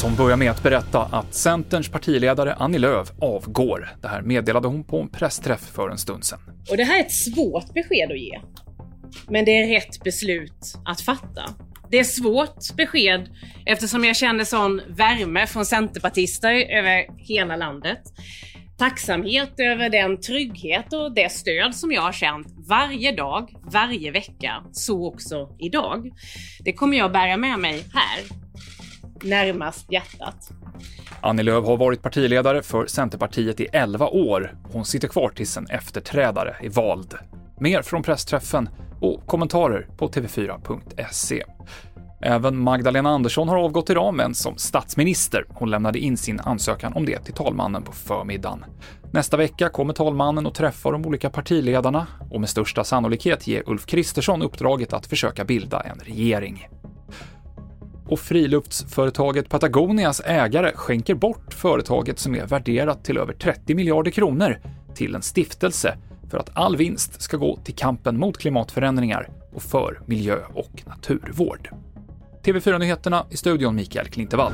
som börjar med att berätta att Centerns partiledare Annie Lööf avgår. Det här meddelade hon på en pressträff för en stund sedan. Och det här är ett svårt besked att ge. Men det är rätt beslut att fatta. Det är svårt besked eftersom jag känner sån värme från centerpartister över hela landet. Tacksamhet över den trygghet och det stöd som jag har känt varje dag, varje vecka, så också idag. Det kommer jag bära med mig här, närmast hjärtat. Annie Lööf har varit partiledare för Centerpartiet i 11 år. Hon sitter kvar tills en efterträdare är vald. Mer från pressträffen och kommentarer på tv4.se. Även Magdalena Andersson har avgått idag, men som statsminister. Hon lämnade in sin ansökan om det till talmannen på förmiddagen. Nästa vecka kommer talmannen att träffa de olika partiledarna och med största sannolikhet ger Ulf Kristersson uppdraget att försöka bilda en regering. Och friluftsföretaget Patagonias ägare skänker bort företaget som är värderat till över 30 miljarder kronor till en stiftelse för att all vinst ska gå till kampen mot klimatförändringar och för miljö och naturvård. TV4-nyheterna i studion Mikael Klintevall.